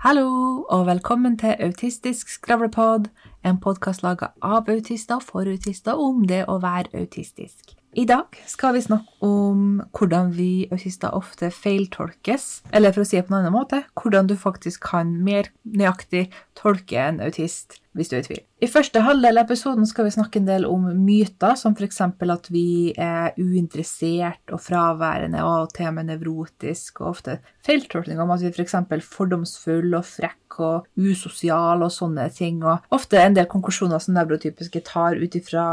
Hallo, og velkommen til Autistisk skravlepod, en podkast laga av autister for autister om det å være autistisk. I dag skal vi snakke om hvordan vi autister ofte feiltolkes, eller for å si det på en annen måte, hvordan du faktisk kan mer nøyaktig tolke en autist hvis du er i tvil. I første halvdel av episoden skal vi snakke en del om myter, som f.eks. at vi er uinteressert og fraværende og til og med nevrotisk, og ofte feiltolkning om at vi f.eks. er fordomsfulle og frekke og usosiale og sånne ting, og ofte en del konklusjoner som nevrotypiske tar ut ifra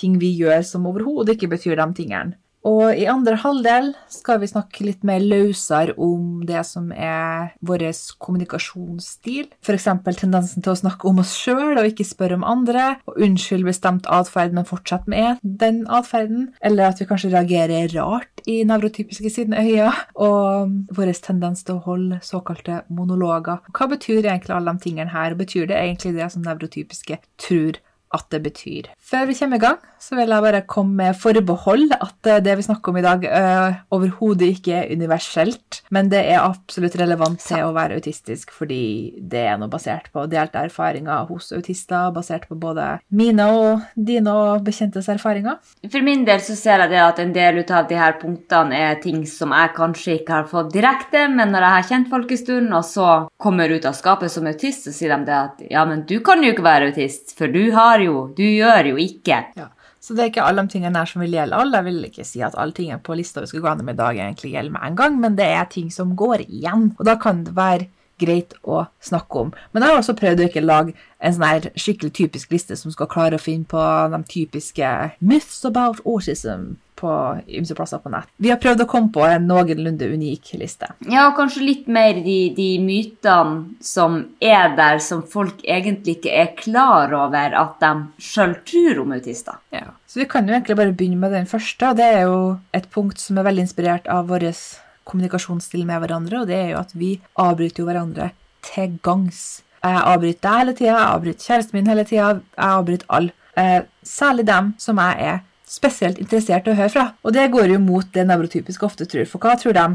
ting vi gjør som overhodet ikke betyr de tingene. Og i andre halvdel skal vi snakke litt mer løsere om det som er vår kommunikasjonsstil. F.eks. tendensen til å snakke om oss sjøl og ikke spørre om andre, og unnskyld bestemt atferd, men fortsett med den atferden. Eller at vi kanskje reagerer rart i nevrotypiske sine øyne. Og vår tendens til å holde såkalte monologer. Hva betyr egentlig alle de tingene her? Betyr det egentlig det som nevrotypiske tror at det betyr. Før vi kommer i gang, så vil jeg bare komme med forbehold at det vi snakker om i dag, uh, overhodet ikke er universelt, men det er absolutt relevant til å være autistisk, fordi det er noe basert på delte erfaringer hos autister, basert på både mine og dine og bekjentes erfaringer. For min del så ser jeg det at en del av de her punktene er ting som jeg kanskje ikke har fått direkte, men når jeg har kjent folk en stund, og så kommer ut av skapet som autist, så sier de det at ja, men du kan jo ikke være autist, for du har jo, du gjør jo ikke. Ja. Så det er ikke alle de tingene der som vil gjelde alle. Jeg vil ikke si at alle tingene på lista vi skal gå gjennom i dag, egentlig gjelder med en gang, men det er ting som går igjen. Og da kan det være greit å snakke om. Men jeg har også prøvd å ikke lage en sånn her skikkelig typisk liste som skal klare å finne på de typiske myths about autism på ymse plasser på nett. Vi har prøvd å komme på en noenlunde unik liste. Ja, og kanskje litt mer de, de mytene som er der, som folk egentlig ikke er klar over at de sjøl tror om autister. Ja, Så vi kan jo egentlig bare begynne med den første, og det er jo et punkt som er veldig inspirert av vår kommunikasjonsstil med hverandre, og det er jo at vi avbryter jo hverandre til gangs. Jeg avbryter deg hele tida, jeg avbryter kjæresten min hele tida, jeg avbryter alle. Eh, særlig dem som jeg er spesielt interessert i å høre fra. Og det går jo mot det nevrotypiske ofte tror. For hva tror de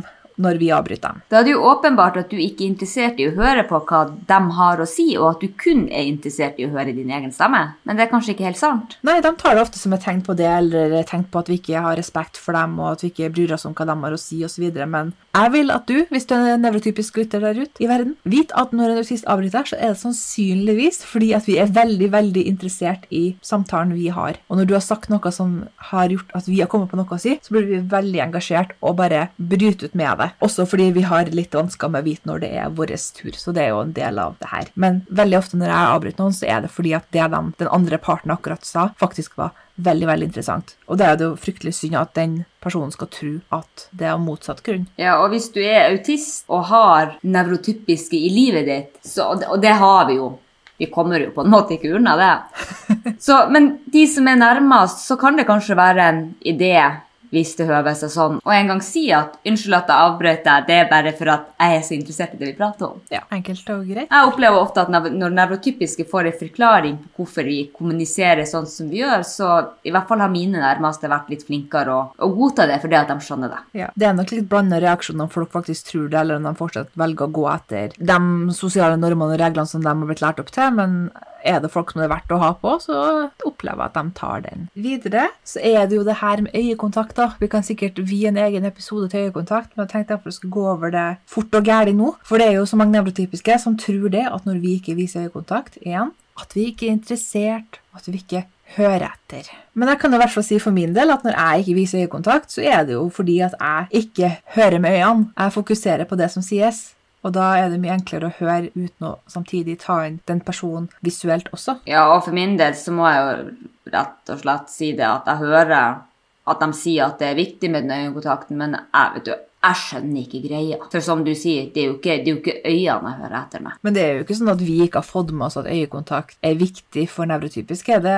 når vi avbryter dem? Da er det jo åpenbart at du ikke er interessert i å høre på hva de har å si, og at du kun er interessert i å høre din egen stemme. Men det er kanskje ikke helt sant? Nei, de tar det ofte som et tegn på det, eller et tegn på at vi ikke har respekt for dem, og at vi ikke bryr oss om hva de har å si, osv. Men jeg vil at du, hvis du er en nevrotypisk lytter der ute i verden, vit at når en autist avbryter, så er det sannsynligvis fordi at vi er veldig, veldig interessert i samtalen vi har. Og når du har sagt noe som har gjort at vi har kommet på noe å si, så blir vi veldig engasjert og bare bryter ut med det. Også fordi vi har litt vansker med å vite når det er vår tur, så det er jo en del av det her. Men veldig ofte når jeg avbryter noen, så er det fordi at det de, den andre parten akkurat sa, faktisk var veldig veldig interessant. Og det er jo fryktelig synd at den personen skal tro at det er av motsatt grunn. Ja, og hvis du er autist og har nevrotypiske i livet ditt, så, og det har vi jo vi kommer jo på en måte ikke unna det. Så, men de som er nærmest, så kan det kanskje være en idé hvis det høver seg sånn. Og en gang si at 'unnskyld at jeg avbrøt deg', det er bare for at jeg er så interessert i det vi prater om. Ja, enkelt og greit. Jeg opplever ofte at når nevrotypiske får en forklaring på hvorfor vi kommuniserer sånn som vi gjør, så i hvert fall har mine nærmeste vært litt flinkere å, å godta det fordi at de skjønner det. Ja, Det er nok litt blanda reaksjoner om folk faktisk tror det, eller om de fortsatt velger å gå etter de sosiale normene og reglene som de har blitt lært opp til. men er det folk som det er verdt å ha på, så opplever jeg at de tar den. Videre så er det jo det her med øyekontakt. da. Vi kan sikkert vie en egen episode til øyekontakt, men jeg tenkte jeg skulle gå over det fort og gæli nå. For det er jo så mange nevrotypiske som tror det, at når vi ikke viser øyekontakt, igjen, at vi ikke er interessert, at vi ikke hører etter. Men jeg kan i hvert fall si for min del at når jeg ikke viser øyekontakt, så er det jo fordi at jeg ikke hører med øynene. Jeg fokuserer på det som sies. Og da er det mye enklere å høre uten å samtidig ta inn den personen visuelt også. Ja, og for min del så må jeg jo rett og slett si det at jeg hører at de sier at det er viktig med den øyekontakten, men jeg, vet du, jeg skjønner ikke greia. For som du sier, det er, jo ikke, det er jo ikke øynene jeg hører etter meg. Men det er jo ikke sånn at vi ikke har fått med oss at øyekontakt er viktig for nevrotypiske. Det,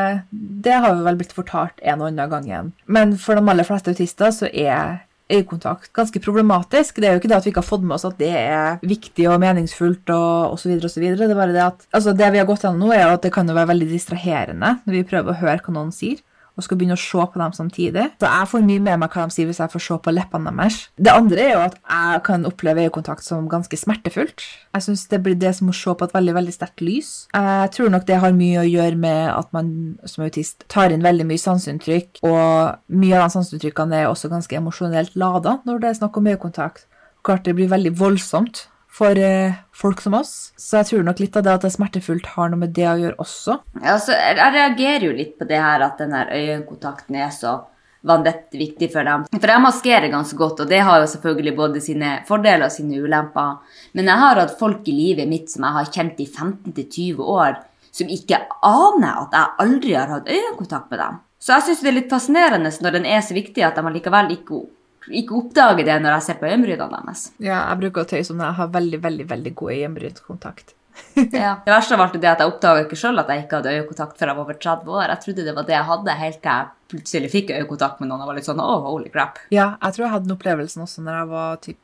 det har vi vel blitt fortalt en og annen gang igjen. Men for de aller fleste autister så er øyekontakt ganske problematisk. Det er jo ikke det at vi ikke har fått med oss at det er viktig og meningsfullt og osv. osv. Det er bare det at altså det vi har gått gjennom nå, er at det kan jo være veldig distraherende når vi prøver å høre hva noen sier. Og skal begynne å se på dem samtidig. Så jeg får mye med meg hva de sier hvis jeg får se på leppene deres. Det andre er jo at jeg kan oppleve øyekontakt som ganske smertefullt. Jeg syns det blir det som å se på et veldig veldig sterkt lys. Jeg tror nok det har mye å gjøre med at man som autist tar inn veldig mye sanseinntrykk, og mye av de sanseinntrykkene er også ganske emosjonelt lada når det er snakk om øyekontakt. Klart det blir veldig voldsomt for eh, folk som oss. Så jeg tror nok litt av det at det er smertefullt, har noe med det å gjøre også. Ja, altså, jeg reagerer jo litt på det her at den her øyekontakten er så vanvittig viktig for dem. For jeg maskerer ganske godt, og det har jo selvfølgelig både sine fordeler og sine ulemper. Men jeg har hatt folk i livet mitt som jeg har kjent i 15-20 år, som ikke aner at jeg aldri har hatt øyekontakt med dem. Så jeg syns det er litt fascinerende når den er så viktig at de allikevel ikke, ikke oppdager det når jeg ser på øyenbrynene deres. Ja, jeg bruker å tøyse om det. Jeg har veldig, veldig, veldig god øyenbrynskontakt. Ja. Det verste av alt er det at jeg oppdaga ikke sjøl at jeg ikke hadde øyekontakt før jeg var over 30 år. Jeg trodde det var det jeg hadde, helt til jeg plutselig fikk øyekontakt med noen og var litt sånn oh, holy crap. Ja, jeg tror jeg hadde den opplevelsen også når jeg var typ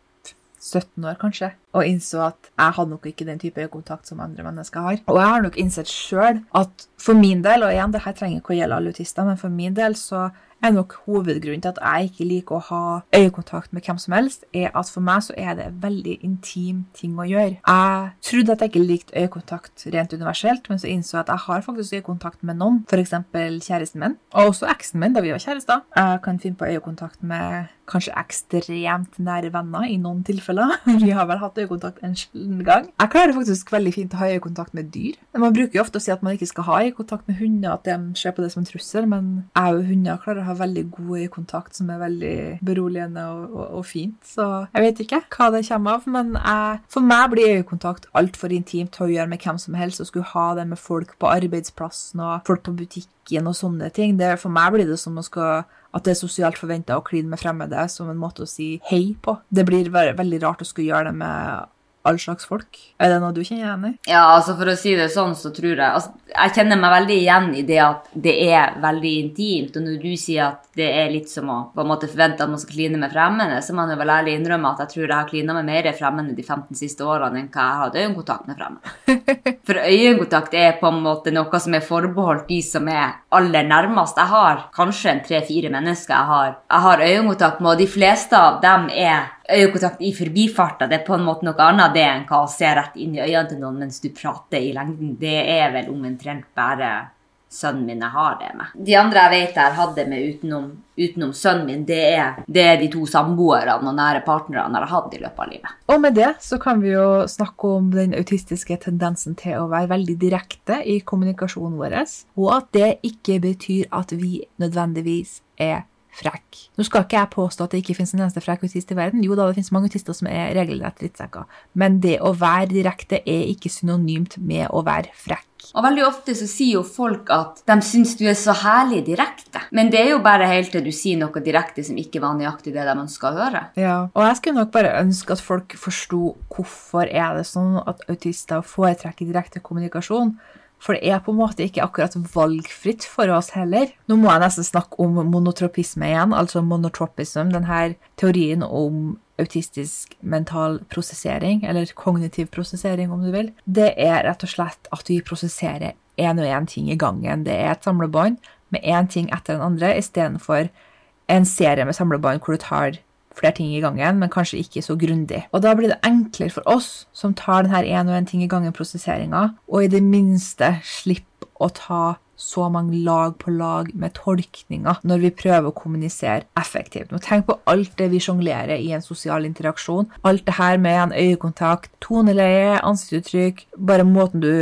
17 år, kanskje, og innså at jeg hadde nok ikke den type øyekontakt som andre mennesker har. Og jeg har nok innsett sjøl at for min del, og igjen, det her trenger ikke å gjelde alle autister, men for min del så er nok hovedgrunnen til at jeg ikke liker å ha øyekontakt med hvem som helst, er at for meg så er det en veldig intim ting å gjøre. Jeg trodde at jeg ikke likte øyekontakt rent universelt, men så innså jeg at jeg har faktisk øyekontakt med noen, f.eks. kjæresten min, og også eksen min da vi var kjærester. Jeg kan finne på øyekontakt med kanskje ekstremt nære venner i noen tilfeller. Vi har vel hatt øyekontakt en sjelden gang. Jeg klarer faktisk veldig fint å ha øyekontakt med dyr. Man bruker jo ofte å si at man ikke skal ha øyekontakt med hunder, at de ser på det som en trussel, men jeg og hunder klarer å ha veldig god øyekontakt som er veldig beroligende og, og, og fint. Så jeg vet ikke hva det kommer av, men jeg, for meg blir øyekontakt altfor intimt til å gjøre med hvem som helst, og skulle ha det med folk på arbeidsplassen og folk på butikken og sånne ting. Det, for meg blir det som å skal at det er sosialt forventa å kline med fremmede som en måte å si hei på. Det blir veldig rart å skulle gjøre det med all slags folk. Er det noe du kjenner igjen i? Ja, altså for å si det sånn, så tror jeg altså, Jeg kjenner meg veldig igjen i det at det er veldig intimt. Og når du sier at det er litt som å på en måte forvente at man skal kline med fremmede, så må man jo vel ærlig innrømme at jeg tror jeg har klina med mer fremmede de 15 siste årene enn hva jeg har hatt øyekontakt med fremmede. For øyekontakt er på en måte noe som er forbeholdt de som er aller nærmest. Jeg har kanskje en tre-fire mennesker jeg har, jeg har øyekontakt med, og de fleste av dem er øyekontakt i forbifarta. Det er på en måte noe annet det enn hva å se rett inn i øynene til noen mens du prater i lengden. Det er vel omtrent bare sønnen min jeg har det med. De andre jeg vet jeg har hatt det med utenom, utenom sønnen min, det er, det er de to samboerne og nære partnerne jeg har hatt i løpet av livet. Og med det så kan vi jo snakke om den autistiske tendensen til å være veldig direkte i kommunikasjonen vår, og at det ikke betyr at vi nødvendigvis er frekk. Nå skal ikke jeg påstå at det ikke finnes en eneste frekk autist i verden. Jo da, det finnes mange autister som er regelrett drittsekker. Men det å være direkte er ikke synonymt med å være frekk. Og veldig ofte så sier jo folk at de syns du er så herlig direkte. Men det er jo bare helt til du sier noe direkte som ikke var nøyaktig det de ønska å høre. Ja, og jeg skulle nok bare ønske at folk forsto hvorfor er det sånn at autister foretrekker direkte kommunikasjon. For det er på en måte ikke akkurat valgfritt for oss heller. Nå må jeg nesten snakke om monotropisme igjen, altså monotropism, denne teorien om autistisk mental prosessering, eller kognitiv prosessering om du vil. Det er rett og slett at vi prosesserer én og én ting i gangen. Det er et samlebånd med én ting etter den andre, istedenfor en serie med samlebånd hvor du tar flere ting i gangen, men kanskje ikke så grundig. Og da blir det enklere for oss som tar denne én og én ting i gangen-prosesseringa, og i det minste slipper å ta så mange lag på lag med tolkninger når vi prøver å kommunisere effektivt. Nå Tenk på alt det vi sjonglerer i en sosial interaksjon. Alt det her med en øyekontakt, toneleie, ansiktsuttrykk, bare måten du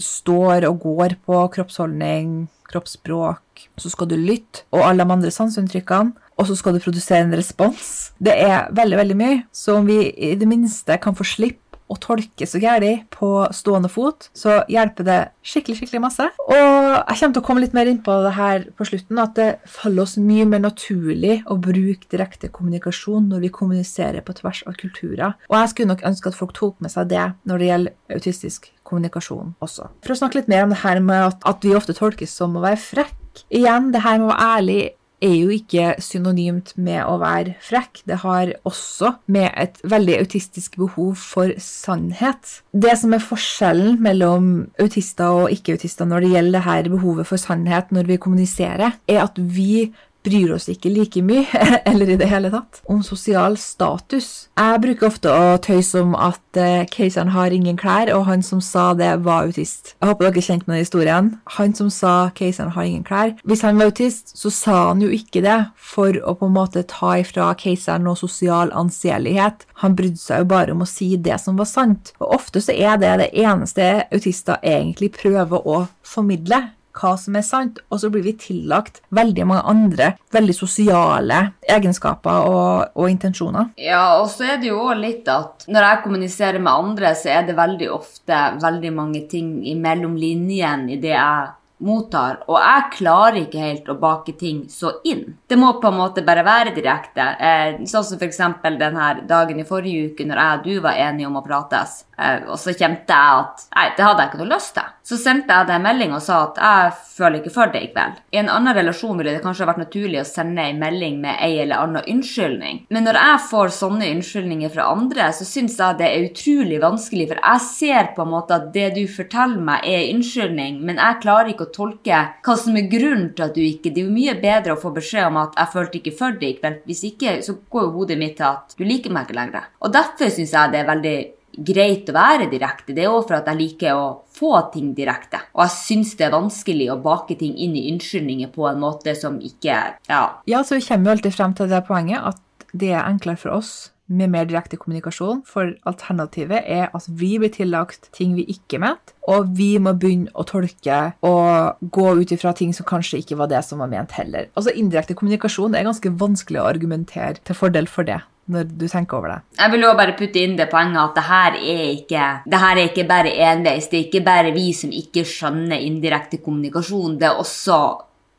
står og går på, kroppsholdning, kroppsspråk. Så skal du lytte, og alle de andre sanseinntrykkene og så skal du produsere en respons. Det er veldig veldig mye. Så om vi i det minste kan få slippe å tolke så gærent på stående fot, så hjelper det skikkelig skikkelig masse. Og jeg kommer til å komme litt mer inn på det her på slutten, at det faller oss mye mer naturlig å bruke direkte kommunikasjon når vi kommuniserer på tvers av kulturer. Og jeg skulle nok ønske at folk tok med seg det når det gjelder autistisk kommunikasjon også. For å snakke litt mer om det her med at, at vi ofte tolkes som å være frekk. Igjen, det her med å være ærlig er jo ikke synonymt med å være frekk. Det har også med et veldig autistisk behov for sannhet. Det som er forskjellen mellom autister og ikke-autister når det gjelder det her behovet for sannhet når vi kommuniserer, er at vi bryr oss ikke like mye, eller i det hele tatt, om sosial status. Jeg bruker ofte å tøyse om at eh, keiseren har ingen klær, og han som sa det, var autist. Jeg håper dere er kjent med den historien. Han som sa keiseren har ingen klær. Hvis han var autist, så sa han jo ikke det for å på en måte ta ifra keiseren noe sosial anseelighet. Han brydde seg jo bare om å si det som var sant. Og ofte så er det det eneste autister egentlig prøver å formidle hva som er sant, og så blir vi tillagt veldig mange andre veldig sosiale egenskaper og, og intensjoner. Ja, og så er det jo litt at når jeg kommuniserer med andre, så er det veldig ofte veldig mange ting imellom linjene i det jeg mottar, og jeg klarer ikke helt å bake ting så inn. Det må på en måte bare være direkte. Eh, sånn som f.eks. denne dagen i forrige uke når jeg og du var enige om å prates. Eh, og så kjente jeg at nei, det hadde jeg ikke noe lyst til. Så sendte jeg deg en melding og sa at jeg føler ikke for det i kveld. I en annen relasjon ville det kanskje vært naturlig å sende en melding med ei eller annen unnskyldning. Men når jeg får sånne unnskyldninger fra andre, så syns jeg det er utrolig vanskelig, for jeg ser på en måte at det du forteller meg, er unnskyldning, men jeg klarer ikke å tolke hva som er grunnen til at du ikke Det er jo mye bedre å få beskjed om at 'jeg følte ikke for det i kveld'. Hvis ikke, så går jo hodet mitt til at 'du liker meg ikke lenger'. Og derfor syns jeg det er veldig greit å være direkte. Det er òg for at jeg liker å få ting direkte. Og jeg syns det er vanskelig å bake ting inn i unnskyldninger på en måte som ikke Ja. Ja, så vi kommer jo alltid frem til det poenget at det er enklere for oss med mer direkte kommunikasjon, for alternativet er at vi blir tillagt ting vi ikke mente, og vi må begynne å tolke og gå ut ifra ting som kanskje ikke var det som var ment heller. Altså Indirekte kommunikasjon er ganske vanskelig å argumentere til fordel for det når du tenker over det. Jeg vil også bare putte inn det poenget at det her er ikke, det her er ikke bare enveis. Det er ikke bare vi som ikke skjønner indirekte kommunikasjon. Det er også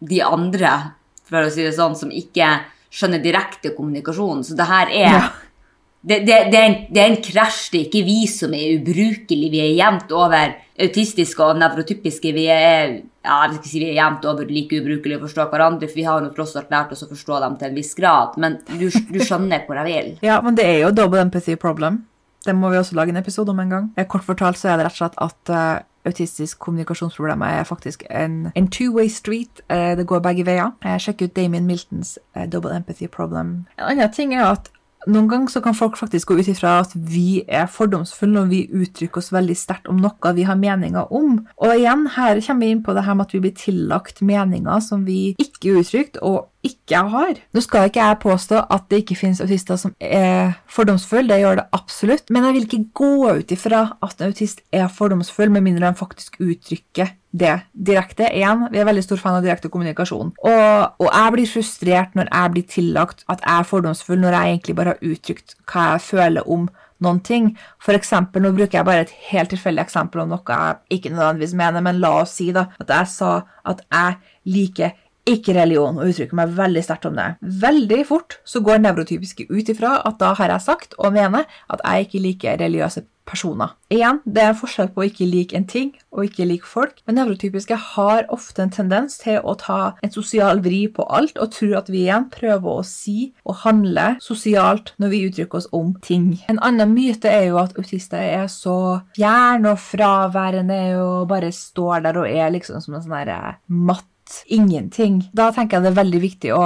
de andre, for å si det sånn, som ikke skjønner direkte kommunikasjon. Så det her er ja. Det, det, det, er en, det er en krasj. Det er ikke vi som er ubrukelige. Vi er jevnt over autistiske og nevrotypiske. Vi er ja, jeg skal si vi er jevnt over like ubrukelige å forstå hverandre, for vi har jo tross alt lært oss å forstå dem til en viss grad. Men du, du skjønner hvor jeg vil. ja, men det er jo double empathy problem. Det må vi også lage en episode om en gang. Kort fortalt så er det rett og slett at uh, autistisk kommunikasjonsproblem er faktisk en, en two-way street. Uh, det går begge veier. Uh, sjekk ut Damien Miltons double empathy problem. En annen ting er at noen ganger så kan folk faktisk gå ut ifra at vi er fordomsfulle når vi uttrykker oss veldig sterkt om noe vi har meninger om. Og igjen, her kommer vi inn på det her med at vi blir tillagt meninger som vi ikke uttrykt, og ikke har. Nå skal ikke jeg påstå at det ikke finnes autister som er fordomsfulle, det gjør det absolutt, men jeg vil ikke gå ut ifra at en autist er fordomsfull, med mindre han faktisk uttrykker det direkte. Igjen, vi er veldig stor fan av direkte kommunikasjon. Og, og, jeg blir frustrert når jeg blir tillagt at jeg er fordomsfull, når jeg egentlig bare har uttrykt hva jeg føler om noen ting. For eksempel, nå bruker jeg bare et helt tilfeldig eksempel om noe jeg ikke nødvendigvis mener, men la oss si da, at jeg sa at jeg liker ikke religion, og uttrykker meg veldig sterkt om det. Veldig fort så går nevrotypiske ut ifra at da har jeg sagt og mener at jeg ikke liker religiøse personer. Igjen, det er en forskjell på å ikke like en ting og ikke like folk, men nevrotypiske har ofte en tendens til å ta en sosial vri på alt og tror at vi igjen prøver å si og handle sosialt når vi uttrykker oss om ting. En annen myte er jo at autister er så fjerne og fraværende og bare står der og er liksom som en sånn matt ingenting. Da tenker jeg det er veldig viktig å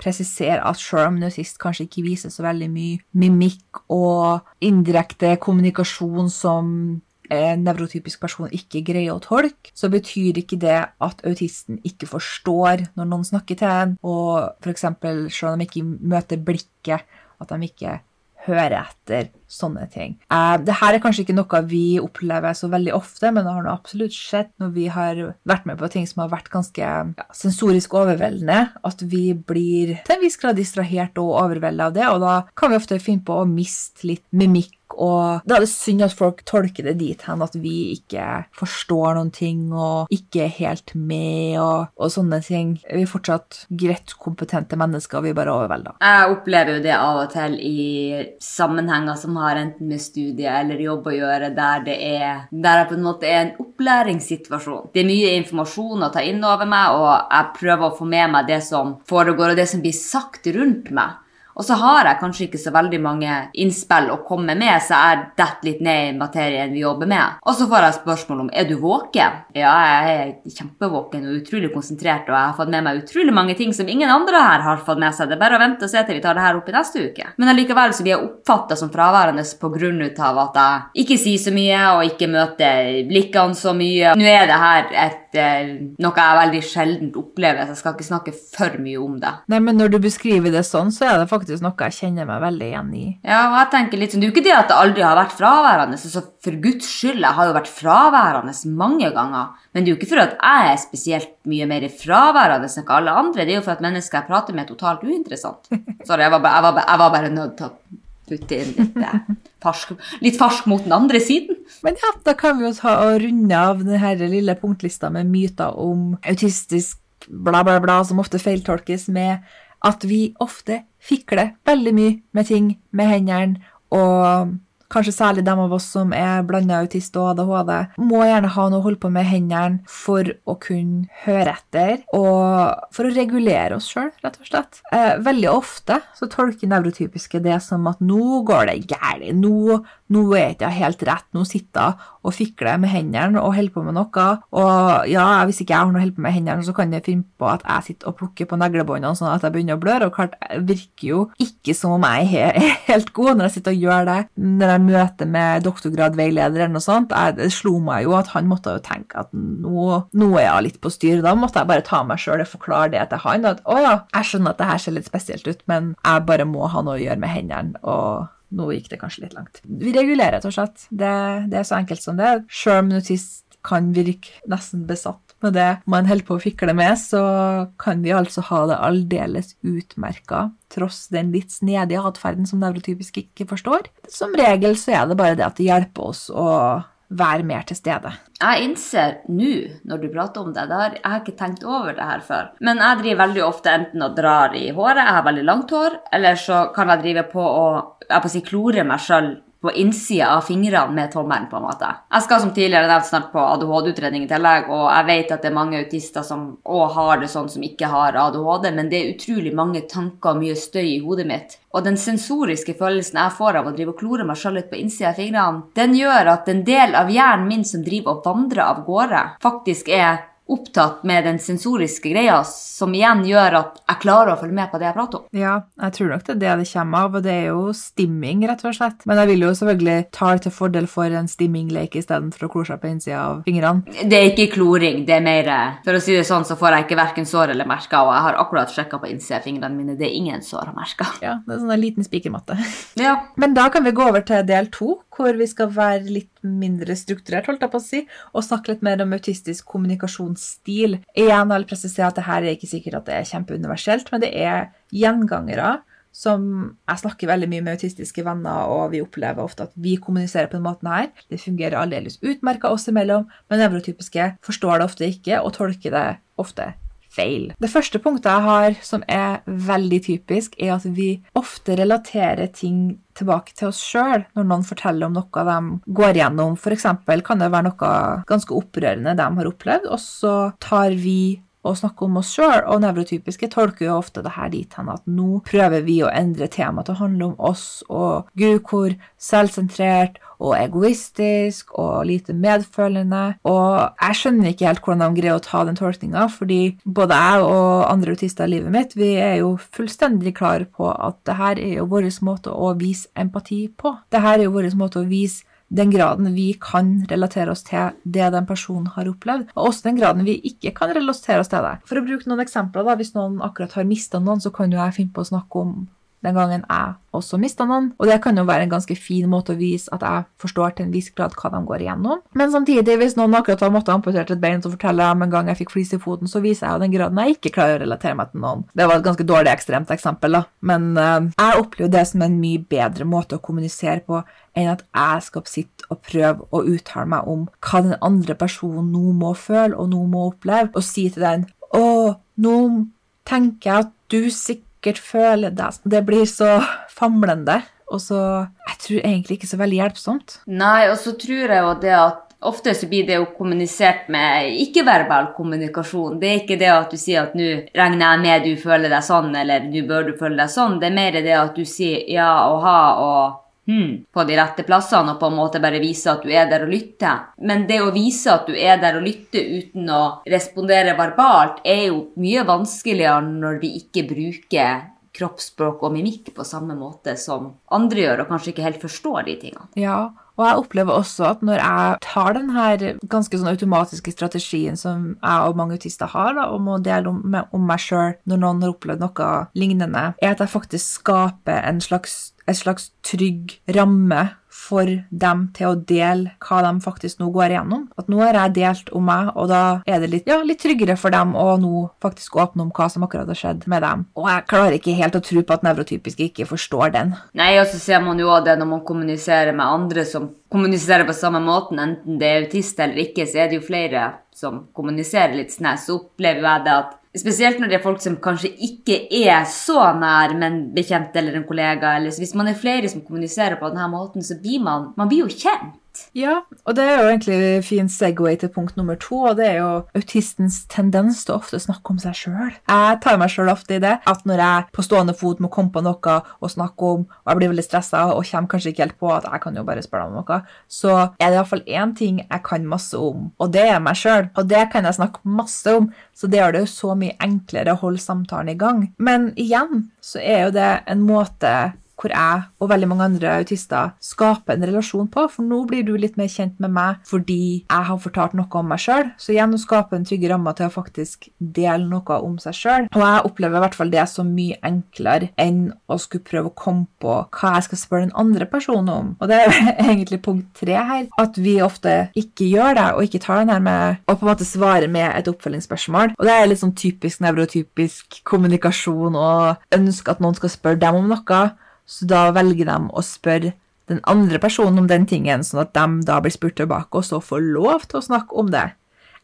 presisere at selv om narsist kanskje ikke viser så veldig mye mimikk og indirekte kommunikasjon som en nevrotypisk person ikke greier å tolke, så betyr ikke det at autisten ikke forstår når noen snakker til en, og f.eks. selv om de ikke møter blikket, at de ikke høre etter sånne ting. Uh, det her er kanskje ikke noe vi opplever så veldig ofte, men det har absolutt skjedd når vi har vært med på ting som har vært ganske ja, sensorisk overveldende, at vi blir til en viss grad distrahert og overveldet av det, og da kan vi ofte finne på å miste litt mimikk og da er det synd at folk tolker det dit hen at vi ikke forstår noen ting og ikke er helt med og, og sånne ting. Vi er fortsatt greit kompetente mennesker, vi er bare overvelda. Jeg opplever jo det av og til i sammenhenger som har enten med studie eller jobb å gjøre, der det er der jeg på en måte er en opplæringssituasjon. Det er mye informasjon å ta inn over meg, og jeg prøver å få med meg det som foregår, og det som blir sagt rundt meg. Og så har jeg kanskje ikke så veldig mange innspill å komme med, så jeg detter litt ned i materien vi jobber med. Og så får jeg spørsmål om er du våken. Ja, jeg er kjempevåken og utrolig konsentrert, og jeg har fått med meg utrolig mange ting som ingen andre her har fått med seg. Det er bare å vente og se til vi tar det her opp i neste uke. Men allikevel så blir jeg oppfatta som fraværende pga. at jeg ikke sier så mye og ikke møter blikkene så mye. Nå er det her et, eh, noe jeg veldig sjelden opplever, så jeg skal ikke snakke for mye om det. Nei, men når du beskriver det sånn, så er det faktisk noe jeg kjenner meg veldig igjen i. Ja, og jeg tenker litt sånn, Det er jo ikke det at det aldri har vært fraværende. så For guds skyld, jeg har jo vært fraværende mange ganger. Men det er jo ikke for at jeg er spesielt mye mer fraværende enn alle andre. Det er jo for at mennesker jeg prater med, er totalt uinteressant. Sorry, jeg var, bare, jeg var, jeg var bare nødt til å putte inn litt eh, farsk, litt farsk mot den andre siden. Men ja, da kan vi jo ta og runde av denne lille punktlista med myter om autistisk bla, bla, bla, som ofte feiltolkes med at vi ofte fikler veldig mye med ting med hendene, og kanskje særlig dem av oss som er blanda autist og ADHD, må gjerne ha noe å holde på med hendene for å kunne høre etter, og for å regulere oss sjøl, rett og slett. Eh, veldig ofte så tolker nevrotypiske det som at nå går det galt, nå, nå er jeg ikke helt rett, nå sitter jeg og fikler med hendene og holder på med noe, og ja, hvis ikke jeg har noe å holde på med hendene, så kan jeg finne på at jeg sitter og plukker på neglebåndene sånn at jeg begynner å bløre, og klart, det virker jo ikke som om jeg er helt god når jeg sitter og gjør det. Når jeg møter med doktorgradveileder eller noe sånt, det slo meg jo at han måtte jo tenke at nå, nå er jeg litt på styr. Da måtte jeg bare ta meg sjøl og forklare det til han. At å ja, jeg skjønner at det her ser litt spesielt ut, men jeg bare må ha noe å gjøre med hendene. og nå gikk det kanskje litt langt. Vi regulerer, rett og slett. Det, det er så enkelt som det. Sjøl om autist kan virke nesten besatt med det man holder på å fikle med, så kan vi altså ha det aldeles utmerka, tross den litt snedige atferden som nevrotypisk ikke forstår. Som regel så er det bare det at det hjelper oss å være mer til stede. Jeg innser nå, når du prater om det, det har, jeg har ikke tenkt over det her før, men jeg driver veldig ofte enten og drar i håret, jeg har veldig langt hår, eller så kan jeg drive på og jeg på å si klore meg sjøl på innsida av fingrene med tommelen. på en måte. Jeg skal som tidligere nevnt snart på ADHD-utredning i tillegg, og jeg vet at det er mange autister som òg har det sånn som ikke har ADHD, men det er utrolig mange tanker og mye støy i hodet mitt. Og den sensoriske følelsen jeg får av å drive og klore meg sjøl litt på innsida av fingrene, den gjør at en del av hjernen min som driver og vandrer av gårde, faktisk er opptatt med den sensoriske greia, som igjen gjør at jeg klarer å følge med på det jeg prater om. Ja, jeg tror nok det er det det kommer av, og det er jo stimming, rett og slett. Men jeg vil jo selvfølgelig ta det til fordel for en stimmingleik istedenfor å klore seg på innsida av fingrene. Det er ikke kloring, det er mer For å si det sånn, så får jeg ikke verken sår eller merker, og jeg har akkurat sjekka på innsida av fingrene mine, det er ingen sår og merker. Ja, det er sånn en liten spikermatte. Ja. Men da kan vi gå over til del to, hvor vi skal være litt mindre strukturert, holdt jeg på å si, og snakke litt mer om autistisk kommunikasjonsstil. Igjen vil presisere at det her er ikke sikkert at det er kjempeuniverselt, men det er gjengangere som Jeg snakker veldig mye med autistiske venner, og vi opplever ofte at vi kommuniserer på den måten her. Det fungerer aldeles utmerka oss imellom, men nevrotypiske forstår det ofte ikke og tolker det ofte feil. Det første punktet jeg har som er veldig typisk, er at vi ofte relaterer ting tilbake til oss sjøl når noen forteller om noe de går gjennom. F.eks. kan det være noe ganske opprørende de har opplevd, og så tar vi og snakke om oss sjøl, og nevrotypiske tolker jo ofte det her dit hen at nå prøver vi å endre temaet til å handle om oss, og gud, hvor selvsentrert og egoistisk og lite medfølende. Og jeg skjønner ikke helt hvordan de greier å ta den tolkninga, fordi både jeg og andre autister i livet mitt, vi er jo fullstendig klare på at det her er jo vår måte å vise empati på. Det her er jo vår måte å vise den graden vi kan relatere oss til det den personen har opplevd, og også den graden vi ikke kan relatere oss til det. For å bruke noen eksempler, da, hvis noen akkurat har mista noen, så kan jo jeg finne på å snakke om den gangen jeg også mista noen. Og det kan jo være en ganske fin måte å vise at jeg forstår til en viss grad hva de går igjennom. Men samtidig, hvis noen akkurat har måttet amputert et bein, så forteller jeg om en gang jeg fikk flis i foten, så viser jeg jo den graden jeg ikke klarer å relatere meg til noen. Det var et ganske dårlig ekstremt eksempel, da. Men uh, jeg opplever det som en mye bedre måte å kommunisere på enn at jeg skal sitte og prøve å uttale meg om hva den andre personen nå må føle og nå må oppleve, og si til den å, nå tenker jeg at du sikkert føler deg Det blir så famlende. Og så Jeg tror egentlig ikke så veldig hjelpsomt. Nei, og så tror jeg jo det at ofte så blir det jo kommunisert med ikke-verbal kommunikasjon. Det er ikke det at du sier at 'nå regner jeg med du føler deg sånn', eller 'nå bør du føle deg sånn'. Det er mer det at du sier ja og ha og hmm, på de rette plassene, og på en måte bare vise at du er der og lytter. Men det å vise at du er der og lytter uten å respondere verbalt, er jo mye vanskeligere når vi ikke bruker kroppsspråk og mimikk på samme måte som andre gjør, og kanskje ikke helt forstår de tingene. Ja, og jeg opplever også at når jeg tar den her ganske sånn automatiske strategien som jeg og mange autister har, da, om å dele om, om meg sjøl når noen har opplevd noe lignende, er at jeg faktisk skaper en slags en slags trygg ramme for dem til å dele hva de faktisk nå går igjennom. At nå har jeg delt om meg, og da er det litt, ja, litt tryggere for dem å nå faktisk åpne om hva som akkurat har skjedd med dem. Og jeg klarer ikke helt å tro på at nevrotypiske ikke forstår den. Nei, og så ser man jo òg det når man kommuniserer med andre som kommuniserer på samme måten, enten det er autist eller ikke, så er det jo flere som kommuniserer litt sånn. Så opplever jeg det at Spesielt når det er folk som kanskje ikke er så nær, men bekjent eller en kollega. eller Hvis man er flere som kommuniserer på denne måten, så blir man, man blir jo kjent. Ja, og det er jo egentlig en fin segway til punkt nummer to, og det er jo autistens tendens til å ofte snakke om seg sjøl. Jeg tar meg sjøl ofte i det at når jeg på stående fot må komme på noe å snakke om, og jeg blir veldig stressa og kommer kanskje ikke helt på at jeg kan jo bare spørre om noe, så er det iallfall én ting jeg kan masse om, og det er meg sjøl. Og det kan jeg snakke masse om, så det gjør det jo så mye enklere å holde samtalen i gang. Men igjen så er jo det en måte hvor jeg og veldig mange andre autister skaper en relasjon på. For nå blir du litt mer kjent med meg fordi jeg har fortalt noe om meg sjøl. Så igjen å skape en trygg ramme til å faktisk dele noe om seg sjøl. Og jeg opplever i hvert fall det som mye enklere enn å skulle prøve å komme på hva jeg skal spørre den andre personen om. Og det er egentlig punkt tre her. At vi ofte ikke gjør det, og ikke tar den her med å på en måte svare med et oppfølgingsspørsmål. Og det er litt sånn typisk nevrotypisk kommunikasjon og ønske at noen skal spørre dem om noe. Så da velger de å spørre den andre personen om den tingen, sånn at de da blir spurt tilbake og så får lov til å snakke om det.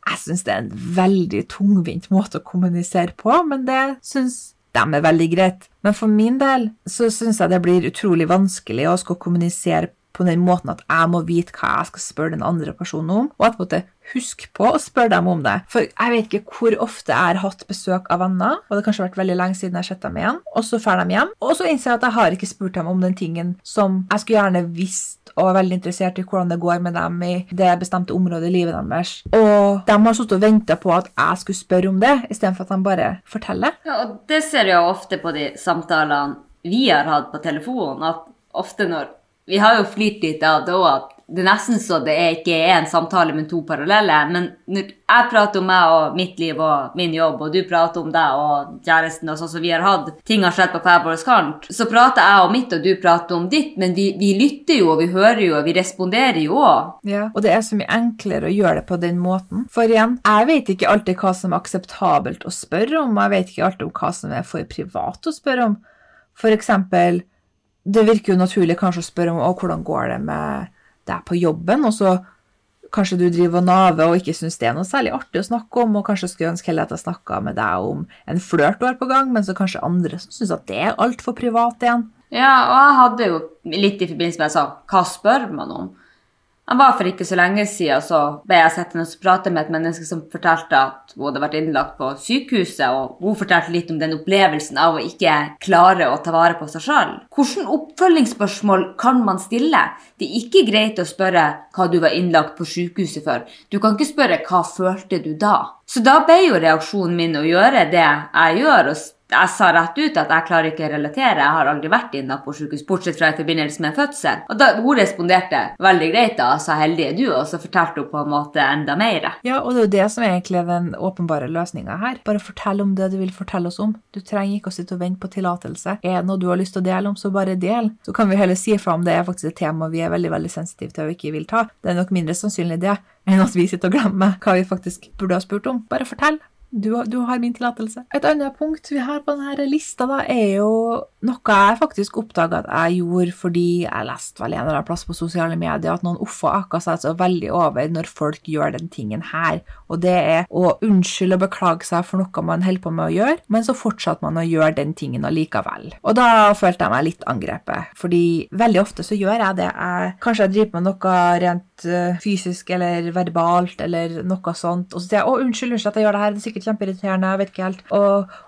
Jeg syns det er en veldig tungvint måte å kommunisere på, men det syns de er veldig greit. Men for min del så syns jeg det blir utrolig vanskelig å skulle kommunisere på den måten at jeg må vite hva jeg skal spørre den andre personen om, og at jeg huske på å spørre dem om det. For jeg vet ikke hvor ofte jeg har hatt besøk av venner, og det har kanskje vært veldig lenge siden jeg har sett dem igjen, og så drar de hjem, og så innser jeg at jeg har ikke spurt dem om den tingen som jeg skulle gjerne visst og er veldig interessert i hvordan det går med dem i det bestemte området i livet deres. Og de har sittet og venta på at jeg skulle spørre om det, istedenfor at de bare forteller. Ja, og det ser jeg ofte på de samtalene vi har hatt på telefonen, at ofte når vi har jo flirt litt av det òg, at det er nesten så det er ikke er en samtale, men to parallelle. Men når jeg prater om meg og mitt liv og min jobb, og du prater om deg og kjæresten, og sånn som vi har hatt, ting har skjedd på hver vår kant, så prater jeg om mitt, og du prater om ditt. Men vi, vi lytter jo, og vi hører jo, og vi responderer jo òg. Ja, og det er så mye enklere å gjøre det på den måten. For igjen, jeg vet ikke alltid hva som er akseptabelt å spørre om, og jeg vet ikke alltid om hva som er for privat å spørre om. For eksempel det virker jo naturlig kanskje å spørre om å, hvordan går det med deg på jobben, og så kanskje du driver og naver og ikke syns det er noe særlig artig å snakke om, og kanskje skulle ønske heller at jeg snakka med deg om en flørt du har på gang, men så kanskje andre som syns at det er altfor privat igjen. Ja, og jeg hadde jo litt i forbindelse med jeg sa hva spør man om? Han var For ikke så lenge siden så ble jeg sittende og prate med et menneske som fortalte at hun hadde vært innlagt på sykehuset, og hun fortalte litt om den opplevelsen av å ikke klare å ta vare på seg sjøl. Hvilke oppfølgingsspørsmål kan man stille? Det er ikke greit å spørre hva du var innlagt på sykehuset for. Du kan ikke spørre hva følte du da? Så da ble jo reaksjonen min å gjøre det jeg gjør, og Jeg sa rett ut at jeg klarer ikke å relatere, jeg har aldri vært inne på sykehus, bortsett fra i forbindelse med fødsel. Og da, hun responderte veldig greit da, sa heldig er du, og så fortalte hun på en måte enda mer. Ja, og det er jo det som er egentlig den åpenbare løsninga her. Bare fortell om det du vil fortelle oss om. Du trenger ikke å sitte og vente på tillatelse. Er det noe du har lyst til å dele om, så bare del. Så kan vi heller si fra om det er faktisk et tema vi er veldig veldig sensitive til og ikke vil ta. Det er nok mindre sannsynlig det enn at vi sitter og glemmer hva vi faktisk burde ha spurt om. Bare fortell. Du, du har min tillatelse. Et annet punkt vi har på denne lista, da, er jo noe jeg faktisk oppdaga at jeg gjorde fordi jeg leste vel en eller annen plass på sosiale medier at noen uffa akka seg så veldig over når folk gjør den tingen her. Og det er å unnskylde og beklage seg for noe man holder på med å gjøre, men så fortsatte man å gjøre den tingen allikevel. Og da følte jeg meg litt angrepet, fordi veldig ofte så gjør jeg det. Jeg, kanskje jeg driver med noe rent eh, fysisk eller verbalt eller noe sånt, og så sier jeg 'Å, unnskyld, unnskyld at jeg gjør det her, det er sikkert kjempeirriterende, jeg vet ikke helt'. Og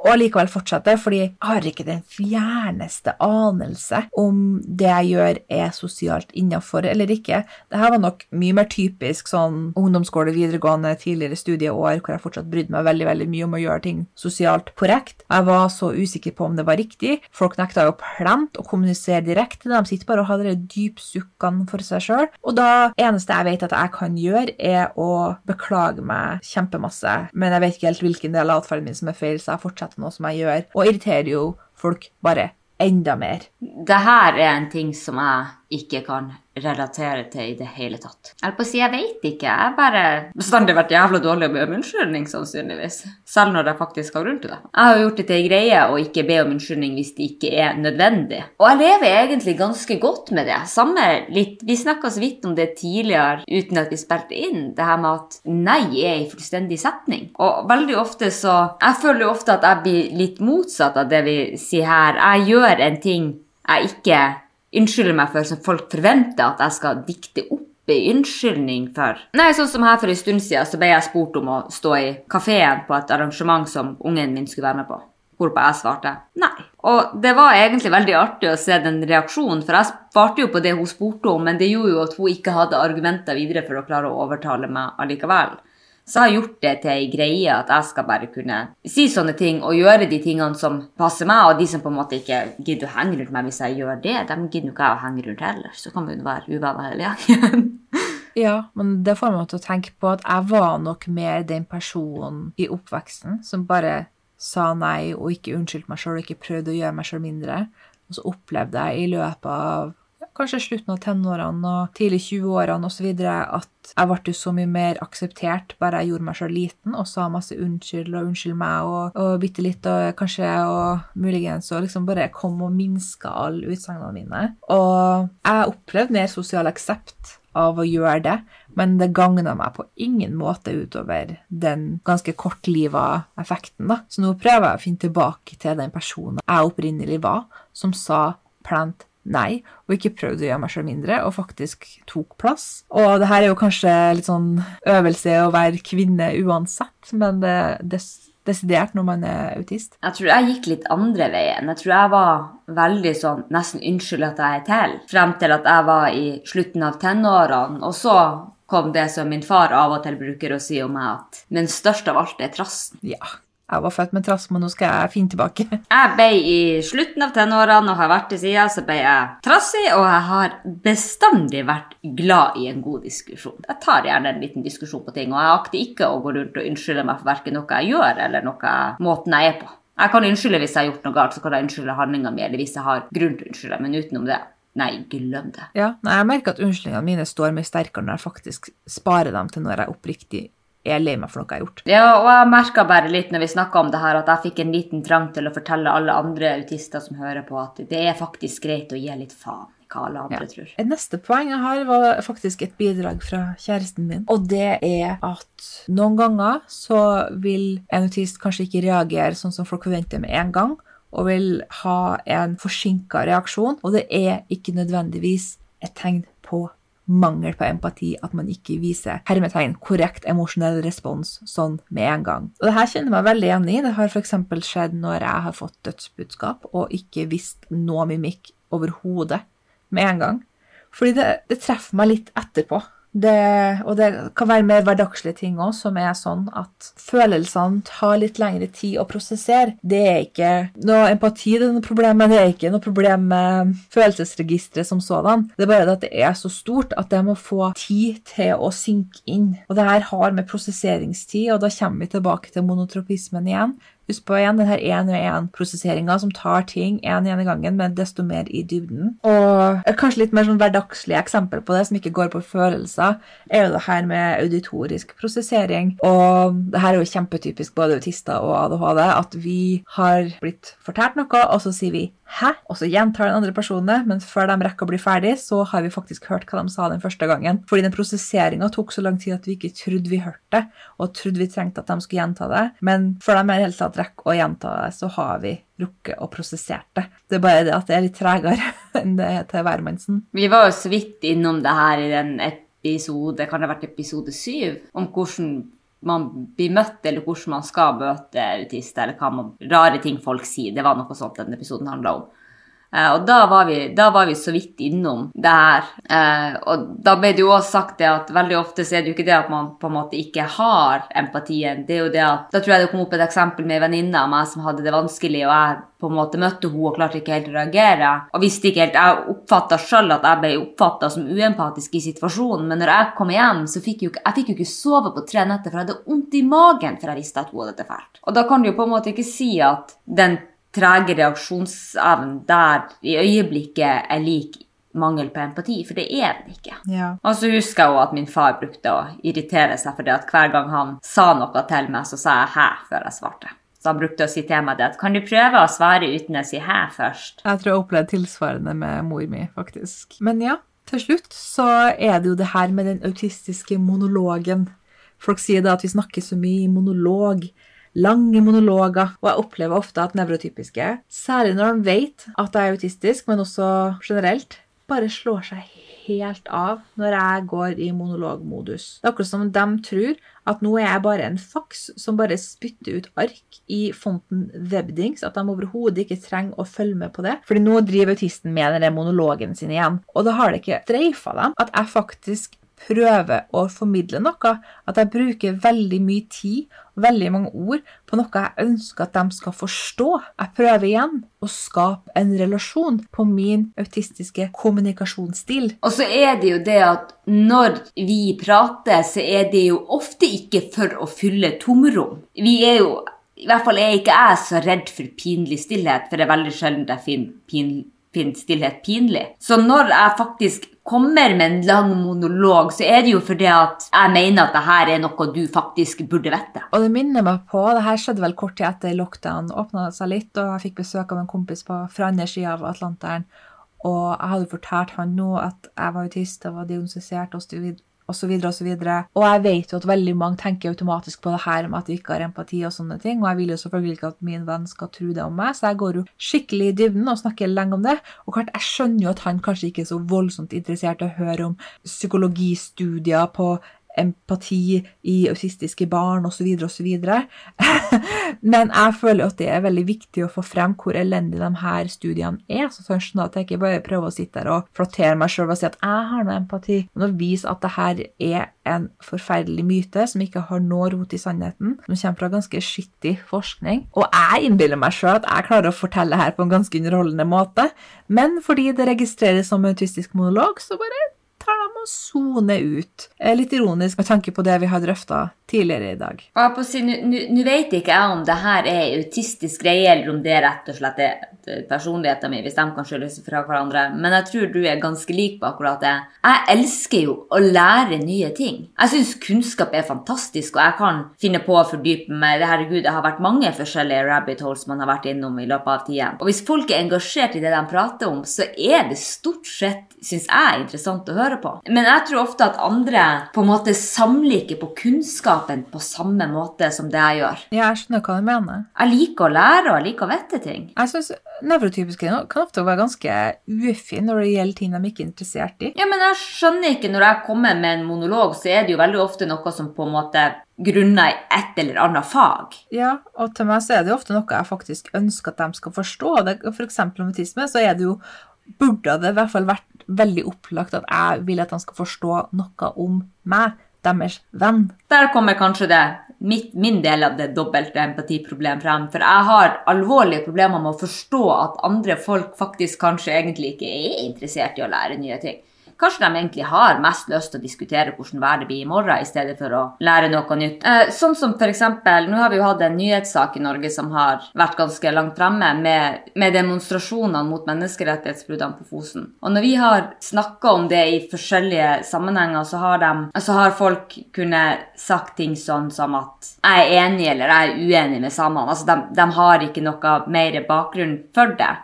og allikevel fortsette, fordi jeg har ikke den fjerneste anelse om det jeg gjør er sosialt innafor eller ikke. Dette var nok mye mer typisk sånn ungdomsskole, videregående, tidligere studieår, hvor jeg fortsatt brydde meg veldig veldig mye om å gjøre ting sosialt korrekt. Jeg var så usikker på om det var riktig. Folk nekta jo plent å kommunisere direkte. De sitter bare og har de dypsukkene for seg sjøl. Og da eneste jeg vet at jeg kan gjøre, er å beklage meg kjempemasse. Men jeg vet ikke helt hvilken del av atferden min som er feil, så jeg fortsetter noe som jeg gjør, og irriterer jo folk bare enda mer. Det her er en ting som jeg ikke kan relatere til i det hele tatt. Jeg på å si jeg vet ikke. Jeg har bare bestandig vært jævla dårlig å be om unnskyldning, sannsynligvis. Selv når jeg faktisk har grunn til det. Jeg har gjort det til en greie å ikke be om unnskyldning hvis det ikke er nødvendig. Og jeg lever egentlig ganske godt med det. Samme litt Vi snakka så vidt om det tidligere uten at vi spilte inn, det her med at nei er ei fullstendig setning. Og veldig ofte så Jeg føler jo ofte at jeg blir litt motsatt av det vi sier her. Jeg gjør en ting jeg ikke unnskylder meg for, som folk forventer at jeg skal dikte opp en unnskyldning for. Nei, sånn som her for en stund siden, så ble jeg spurt om å stå i kafeen på et arrangement som ungen min skulle være med på. Hvorpå jeg svarte nei. Og det var egentlig veldig artig å se den reaksjonen, for jeg svarte jo på det hun spurte om, men det gjorde jo at hun ikke hadde argumenter videre for å klare å overtale meg allikevel. Så jeg har gjort det til ei greie at jeg skal bare kunne si sånne ting og gjøre de tingene som passer meg, og de som på en måte ikke gidder å henge rundt meg hvis jeg gjør det, de gidder jo ikke jeg å henge rundt heller. Så kan vi jo være uvenner hele gjengen. Ja, men det får meg til å tenke på at jeg var nok mer den personen i oppveksten som bare sa nei og ikke unnskyldte meg sjøl og ikke prøvde å gjøre meg sjøl mindre. Og så opplevde jeg i løpet av kanskje slutten av tenårene og tidlig 20-årene osv. at jeg ble så mye mer akseptert bare jeg gjorde meg sjøl liten og sa masse unnskyld og unnskyld meg og, og bitte litt og kanskje og muligens og liksom bare kom og minska alle utsagnene mine. Og jeg opplevde mer sosial aksept av å gjøre det, men det gagna meg på ingen måte utover den ganske kortliva effekten. da. Så nå prøver jeg å finne tilbake til den personen jeg opprinnelig var, som sa plent nei, og ikke prøvde å gjøre meg selv mindre, og faktisk tok plass. Og det her er jo kanskje litt sånn øvelse å være kvinne uansett, men det, det desidert når man er autist. Jeg tror jeg gikk litt andre veien. Jeg tror jeg var veldig sånn nesten unnskyld at jeg er til, frem til at jeg var i slutten av tenårene, og så kom det som min far av og til bruker å si om meg, at men størst av alt er trassen. Ja, jeg var født med trass, men nå skal jeg finne tilbake. Jeg ble i slutten av tenårene og har vært det siden, så ble jeg trassig, og jeg har bestandig vært glad i en god diskusjon. Jeg tar gjerne en liten diskusjon på ting, og jeg akter ikke å gå rundt og unnskylde meg for verken noe jeg gjør, eller noe måten jeg er på. Jeg kan unnskylde hvis jeg har gjort noe galt, så kan jeg unnskylde handlinga mi, eller hvis jeg har grunn til å unnskylde, men utenom det Nei, glem det. Ja, nei, Jeg merker at unnskyldningene mine står mye sterkere når jeg faktisk sparer dem til når jeg oppriktig er lei meg for noe jeg har gjort. Ja, og jeg merka bare litt når vi snakka om det her, at jeg fikk en liten trang til å fortelle alle andre autister som hører på, at det er faktisk greit å gi litt faen hva alle andre Ja. tror. Et neste poeng jeg har, var faktisk et bidrag fra kjæresten min. Og det er at noen ganger så vil en autist kanskje ikke reagere sånn som folk forventer med en gang, og vil ha en forsinka reaksjon. Og det er ikke nødvendigvis et tegn på mangel på empati at man ikke viser hermetegn korrekt emosjonell respons sånn med en gang. Og det her kjenner jeg meg veldig igjen i. Det har f.eks. skjedd når jeg har fått dødsbudskap og ikke visst noe mimikk overhodet med en gang. Fordi det, det treffer meg litt etterpå. Det, og det kan være mer hverdagslige ting òg, som er sånn at følelsene tar litt lengre tid å prosessere. Det er ikke noe empati det er noe problem med, det er ikke noe problem med følelsesregisteret som sådan. Det er bare det at det er så stort at det må få tid til å synke inn. Og det her har med prosesseringstid, og da kommer vi tilbake til monotropismen igjen. Husk på igjen den her én-og-én-prosesseringa som tar ting én igjen i gangen, men desto mer i dybden. Og kanskje litt mer sånn hverdagslige eksempel på det, som ikke går på følelser, er jo det her med auditorisk prosessering. Og det her er jo kjempetypisk både autister og ADHD, at vi har blitt fortalt noe, og så sier vi 'hæ?' Og så gjentar den andre personen det, men før de rekker å bli ferdig, så har vi faktisk hørt hva de sa den første gangen. Fordi den prosesseringa tok så lang tid at vi ikke trodde vi hørte det, og trodde vi trengte at de skulle gjenta det. Men før de i hele tatt rekker å gjenta det, så har vi rukket og prosessert det. Det er bare det at det er litt tregere enn det er til hvermannsen. Vi var jo så vidt innom det her i den episode, kan det ha vært episode syv, om hvordan man blir møtt, eller hvordan man skal møte autister, eller hva man, rare ting folk sier. Det var noe sånt denne episoden handla om. Eh, og da var, vi, da var, vi, så vidt innom det her. Eh, og da ble det jo også sagt det at veldig ofte så er det jo ikke det at man på en måte ikke har empatien. Det er jo det at Da tror jeg det kom opp et eksempel med ei venninne av meg som hadde det vanskelig, og jeg på en måte møtte hun og klarte ikke helt å reagere. Og visste ikke helt, Jeg oppfatta sjøl at jeg ble oppfatta som uempatisk i situasjonen, men når jeg kom hjem, så fikk jeg, jeg fikk jo ikke sove på tre netter, for jeg hadde vondt i magen for jeg visste at hun hadde det fælt. Og da kan du jo på en måte ikke si at den trege reaksjonsevnen der i øyeblikket er lik mangel på empati, for det er den ikke. Ja. Og så husker jeg også at min far brukte å irritere seg for det at hver gang han sa noe til meg, så sa jeg 'hæ' før jeg svarte. Så han brukte å si til meg det at 'kan du prøve å svare uten å si 'hæ' først'? Jeg tror jeg opplevde tilsvarende med mor mi, faktisk. Men ja, til slutt så er det jo det her med den autistiske monologen. Folk sier da at vi snakker så mye i monolog lange monologer. Og jeg opplever ofte at nevrotypiske, særlig når de vet at jeg er autistisk, men også generelt, bare slår seg helt av når jeg går i monologmodus. Det er akkurat som de tror at nå er jeg bare en faks som bare spytter ut ark i fonten Webdings, at de overhodet ikke trenger å følge med på det. Fordi nå driver autisten med den monologen sin igjen. Og da har det ikke streifa dem at jeg faktisk prøver å formidle noe, at jeg bruker veldig mye tid og veldig mange ord på noe jeg ønsker at de skal forstå. Jeg prøver igjen å skape en relasjon på min autistiske kommunikasjonsstil. Og så er det jo det at når vi prater, så er det jo ofte ikke for å fylle tomrom. Vi er jo i hvert fall er ikke jeg så redd for pinlig stillhet, for det er veldig sjelden jeg finner, pin, finner stillhet pinlig. Så når jeg faktisk kommer med en lang monolog, så er det jo fordi at jeg mener at det her er noe du faktisk burde vite. Og det minner meg på, det her skjedde vel kort tid etter lockdown åpna seg litt, og jeg fikk besøk av en kompis på, fra andre sida av Atlanteren. Og jeg hadde fortalt han nå at jeg var autist, og var diagnostisert osv. osv. Og og jeg vet jo at veldig mange tenker automatisk på det her med at vi ikke har empati og sånne ting, og jeg vil jo selvfølgelig ikke at min venn skal tro det om meg, så jeg går jo skikkelig i dybden og snakker lenge om det. Og klart, jeg skjønner jo at han kanskje ikke er så voldsomt interessert i å høre om psykologistudier på empati i autistiske barn osv. osv. Men jeg føler at det er veldig viktig å få frem hvor elendige de her studiene er. Så skjønner at jeg ikke bare prøver å sitte der og flattere meg sjøl og si at jeg har noe empati, men å vise at det her er en forferdelig myte som ikke har noe rot i sannheten, som kommer fra ganske skittig forskning. Og jeg innbiller meg sjøl at jeg klarer å fortelle her på en ganske underholdende måte, men fordi det registreres som autistisk monolog, så bare de og soner ut. Litt ironisk med tanke på det vi har drøfta tidligere i dag. Nå vet ikke jeg om det her er autistisk greie, eller om det rett og slett er personligheten min, hvis de kan skyldes fra hverandre. Men jeg tror du er ganske lik på akkurat det. Jeg elsker jo å lære nye ting. Jeg syns kunnskap er fantastisk, og jeg kan finne på å fordype meg. Herregud, det har vært mange forskjellige rabbit holes man har vært innom i løpet av tiden. Og hvis folk er engasjert i det de prater om, så er det stort sett, syns jeg, interessant å høre på. Men jeg tror ofte at andre på en måte samler ikke på kunnskapen på samme måte som det jeg gjør. Ja, jeg skjønner hva du mener. Jeg liker å lære, og jeg liker å vite ting. Jeg synes nevrotypiske kan ofte være ganske ufine når det gjelder ting de ikke er interessert i. Ja, men jeg skjønner ikke Når jeg kommer med en monolog, så er det jo veldig ofte noe som på en måte grunner i et eller annet fag. Ja, og til meg så er det jo ofte noe jeg faktisk ønsker at de skal forstå. For eksempel om autisme, så er det jo Burde det i hvert fall vært veldig opplagt at jeg vil at de skal forstå noe om meg, deres venn. Der kommer kanskje det, mitt, min del av det dobbelte empatiproblemet frem. For jeg har alvorlige problemer med å forstå at andre folk faktisk kanskje egentlig ikke er interessert i å lære nye ting. Kanskje de egentlig har mest lyst til å diskutere hvordan været blir i morgen, i stedet for å lære noe nytt. Eh, sånn som for eksempel, Nå har vi jo hatt en nyhetssak i Norge som har vært ganske langt fremme, med, med demonstrasjonene mot menneskerettighetsbruddene på Fosen. Og når vi har snakka om det i forskjellige sammenhenger, så har, de, så har folk kunnet sagt ting sånn som at jeg er enig eller jeg er uenig med samene. Altså, de, de har ikke noe mer bakgrunn for det.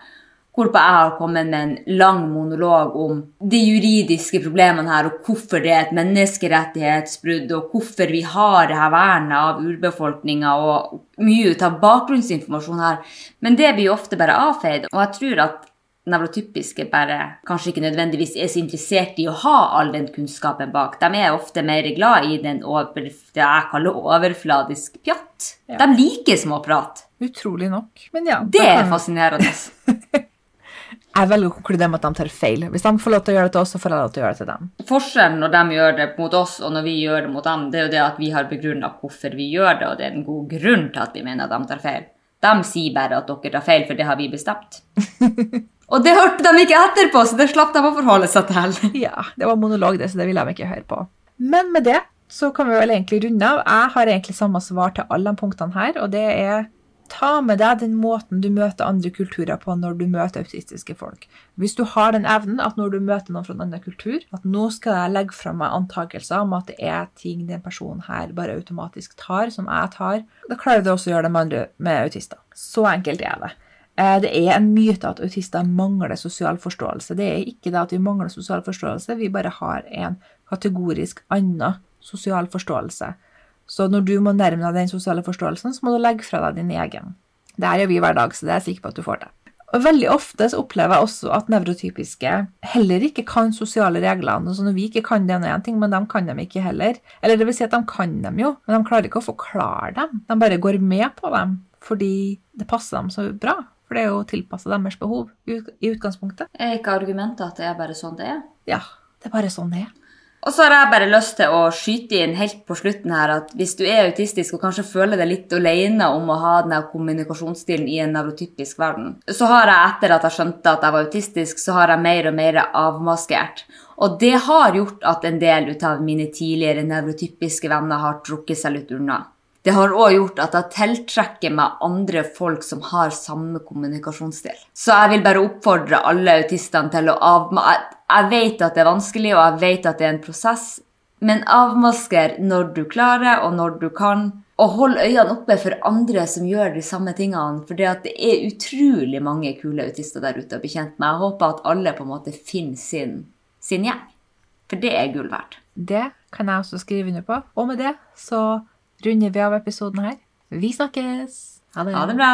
Hvorpå jeg har kommet med en lang monolog om de juridiske problemene her, og hvorfor det er et menneskerettighetsbrudd, og hvorfor vi har det her vernet av urbefolkninga, og mye ut av bakgrunnsinformasjon her. Men det blir jo ofte bare avfeid, og jeg tror at nevrotypiske bare kanskje ikke nødvendigvis er så interessert i å ha all den kunnskapen bak. De er ofte mer glad i den over, det jeg kaller overfladisk pjatt. Ja. De liker småprat. Utrolig nok. Men ja. Det da er kan- fascinerende. Jeg velger å konkludere med at de tar feil. Hvis de får lov til å gjøre det til oss, så får jeg lov til å gjøre det til dem. Forskjellen når de gjør det mot oss, og når vi gjør det mot dem, det er jo det at vi har begrunna hvorfor vi gjør det, og det er en god grunn til at vi mener at de tar feil. De sier bare at dere tar feil, for det har vi bestemt. og det hørte de ikke etterpå, så det slapp de å forholde seg til. Ja, det var monolog, det, så det ville de ikke høre på. Men med det så kan vi vel egentlig runde av. Jeg har egentlig samme svar til alle de punktene her, og det er ta med deg den måten du møter andre kulturer på når du møter autistiske folk. Hvis du har den evnen at når du møter noen fra en annen kultur, at nå skal jeg legge fra meg antakelser om at det er ting den personen her bare automatisk tar, som jeg tar, da klarer du også å gjøre det med andre med autister. Så enkelt er det. Eh, Det er en myte at autister mangler sosial forståelse. Det er ikke det at vi mangler sosial forståelse, vi bare har en kategorisk annen sosial forståelse. Så når du må nærme deg den sosiale forståelsen, så må du legge fra deg din egen. Det her gjør vi hver dag, så det er jeg sikker på at du får til. Og Veldig ofte så opplever jeg også at nevrotypiske heller ikke kan sosiale reglene. Så når vi ikke kan det er én ting, men de kan dem ikke heller. Eller det vil si at de kan dem jo, men de klarer ikke å forklare dem. De bare går med på dem fordi det passer dem så bra. For det er jo tilpassa deres behov i utgangspunktet. Er ikke argumentet at det er bare sånn det er? Ja, det er bare sånn det er. Og så har jeg bare lyst til å skyte inn helt på slutten her at hvis du er autistisk og kanskje føler deg litt alene om å ha denne kommunikasjonsstilen i en nevrotypisk verden, så har jeg etter at jeg skjønte at jeg var autistisk, så har jeg mer og mer avmaskert. Og det har gjort at en del av mine tidligere nevrotypiske venner har trukket seg litt unna. Det har òg gjort at jeg tiltrekker meg andre folk som har samme kommunikasjonsstil. Så jeg vil bare oppfordre alle autistene til å avma... Jeg, vet at det er vanskelig, og jeg vet at det er en prosess, men avmasker når du klarer, og når du kan. Og hold øynene oppe for andre som gjør de samme tingene. For det er utrolig mange kule autister der ute å bli kjent med. Jeg håper at alle på en måte finner sin, sin gjeng. For det er gull verdt. Det kan jeg også skrive under på. Og med det så runder vi av episoden her. Vi snakkes! Ha det. Ha det bra!